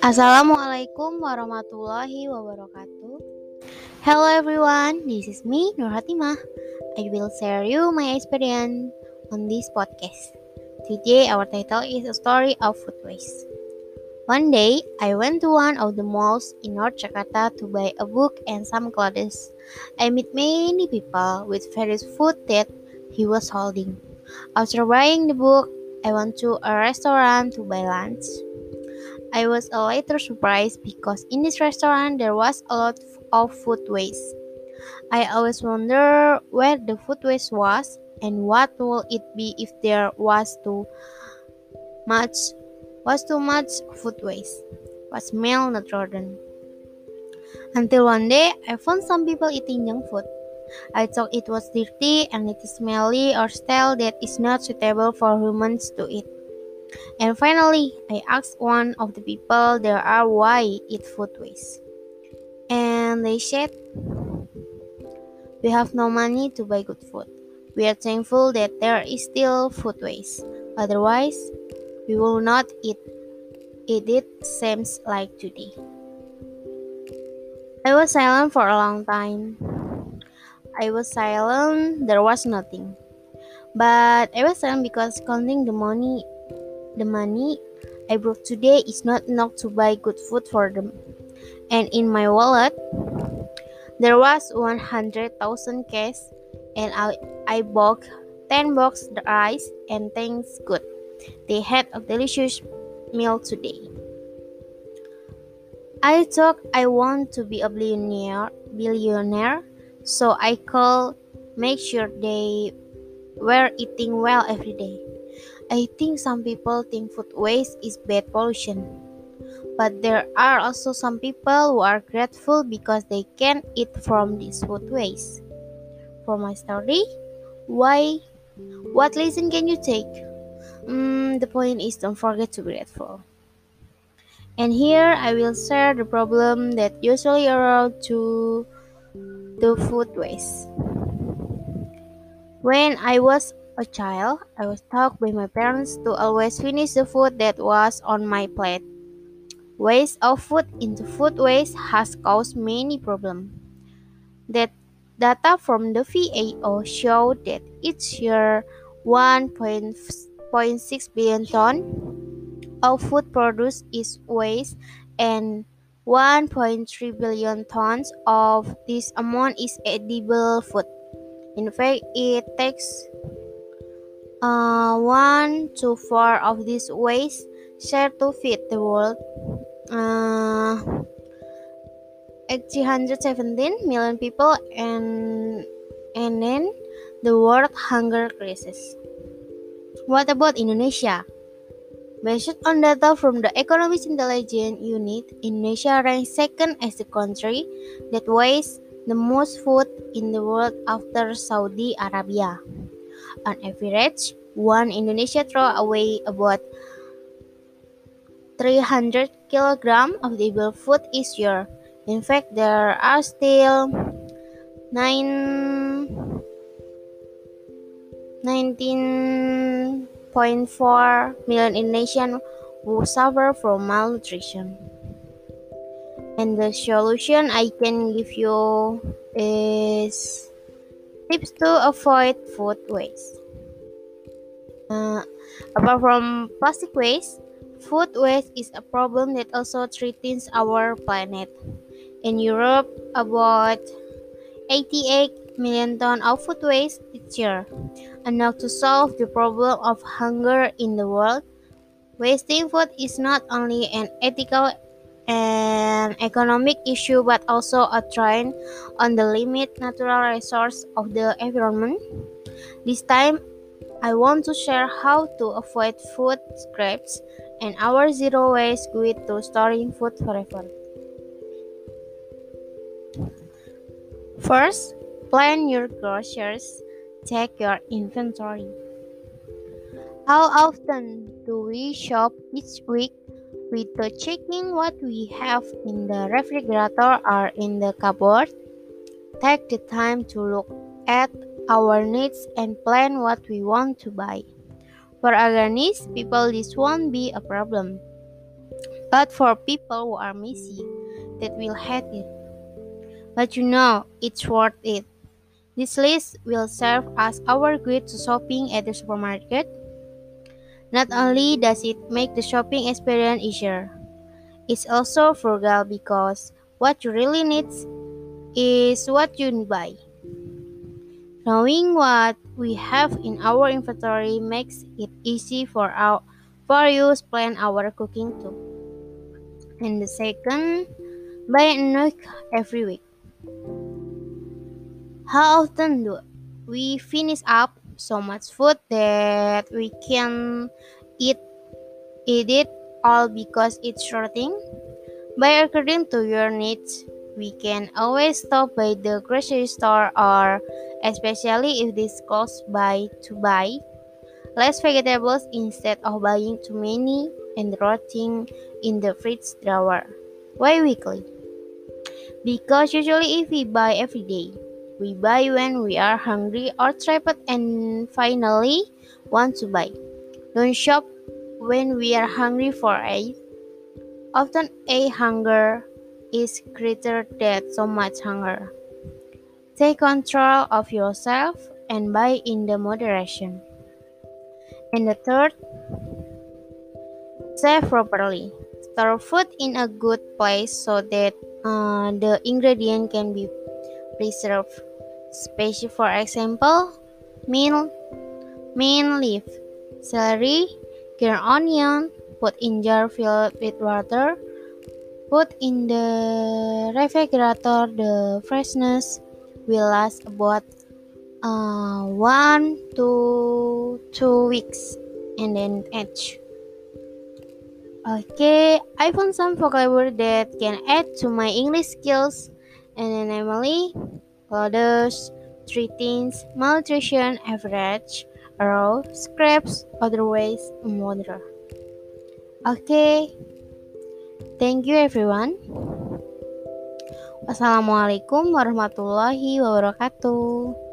Assalamualaikum warahmatullahi wabarakatuh. Hello everyone, this is me Nur Hatimah. I will share you my experience on this podcast. Today our title is a story of food waste. One day, I went to one of the malls in North Jakarta to buy a book and some clothes. I met many people with various food that he was holding. After buying the book, I went to a restaurant to buy lunch. I was a little surprised because in this restaurant there was a lot of food waste. I always wonder where the food waste was and what will it be if there was too much was too much food waste was malnutrition. Until one day I found some people eating junk food. I thought it was dirty and it is smelly or stale that is not suitable for humans to eat. And finally, I asked one of the people there are why eat food waste. And they said, We have no money to buy good food. We are thankful that there is still food waste. Otherwise, we will not eat, eat it seems like today. I was silent for a long time. I was silent, there was nothing. But I was silent because counting the money the money I brought today is not enough to buy good food for them. And in my wallet, there was 100,000 cash, and I, I bought 10 box rice and things good. They had a delicious meal today. I thought I want to be a billionaire, billionaire, so I call make sure they were eating well every day. I think some people think food waste is bad pollution. But there are also some people who are grateful because they can eat from this food waste. For my story, why? What lesson can you take? Mm, the point is don't forget to be grateful. And here I will share the problem that usually around to the food waste. When I was a child, I was taught by my parents to always finish the food that was on my plate. Waste of food into food waste has caused many problems. That data from the FAO show that each year 1.6 billion ton of food produced is waste and 1.3 billion tons of this amount is edible food. In fact, it takes uh, one to four of this waste share to feed the world. Uh, 817 million people and and then the world hunger crisis. What about Indonesia? Based on data from the Economist Intelligence Unit, Indonesia ranks second as the country that wastes the most food in the world after Saudi Arabia. On average, one Indonesia throw away about 300 kg of edible food each year. In fact, there are still 9 19.4 million Indonesians who suffer from malnutrition. And the solution I can give you is Tips to avoid food waste. Uh, apart from plastic waste, food waste is a problem that also threatens our planet. In Europe, about 88 million tons of food waste each year. And now to solve the problem of hunger in the world, wasting food is not only an ethical an economic issue but also a trend on the limit natural resource of the environment. This time, I want to share how to avoid food scraps and our zero waste guide to storing food forever. First, plan your groceries. Check your inventory. How often do we shop each week with the checking what we have in the refrigerator or in the cupboard, take the time to look at our needs and plan what we want to buy. For organized people, this won't be a problem. But for people who are messy, that will hate it. But you know, it's worth it. This list will serve as our guide to shopping at the supermarket. Not only does it make the shopping experience easier, it's also frugal because what you really need is what you buy. Knowing what we have in our inventory makes it easy for our for you to plan our cooking too. And the second, buy enough every week. How often do we finish up so much food that we can eat, eat it all because it's shorting? By according to your needs, we can always stop by the grocery store or especially if this close by to buy less vegetables instead of buying too many and rotting in the fridge drawer. Why weekly? Because usually if we buy every day, we buy when we are hungry or trapped and finally want to buy. Don't shop when we are hungry for a often a hunger is greater than so much hunger. Take control of yourself and buy in the moderation. And the third, save properly. Store food in a good place so that uh, the ingredient can be preserved. Especially for example, mint, mint leaf, celery, green onion, put in jar filled with water, put in the refrigerator. The freshness will last about uh, one to two weeks and then edge. Okay, I found some vocabulary that can add to my English skills, and then namely, others, three things, malnutrition, average, raw, scraps, otherwise, moderate. Okay, thank you everyone. Wassalamualaikum warahmatullahi wabarakatuh.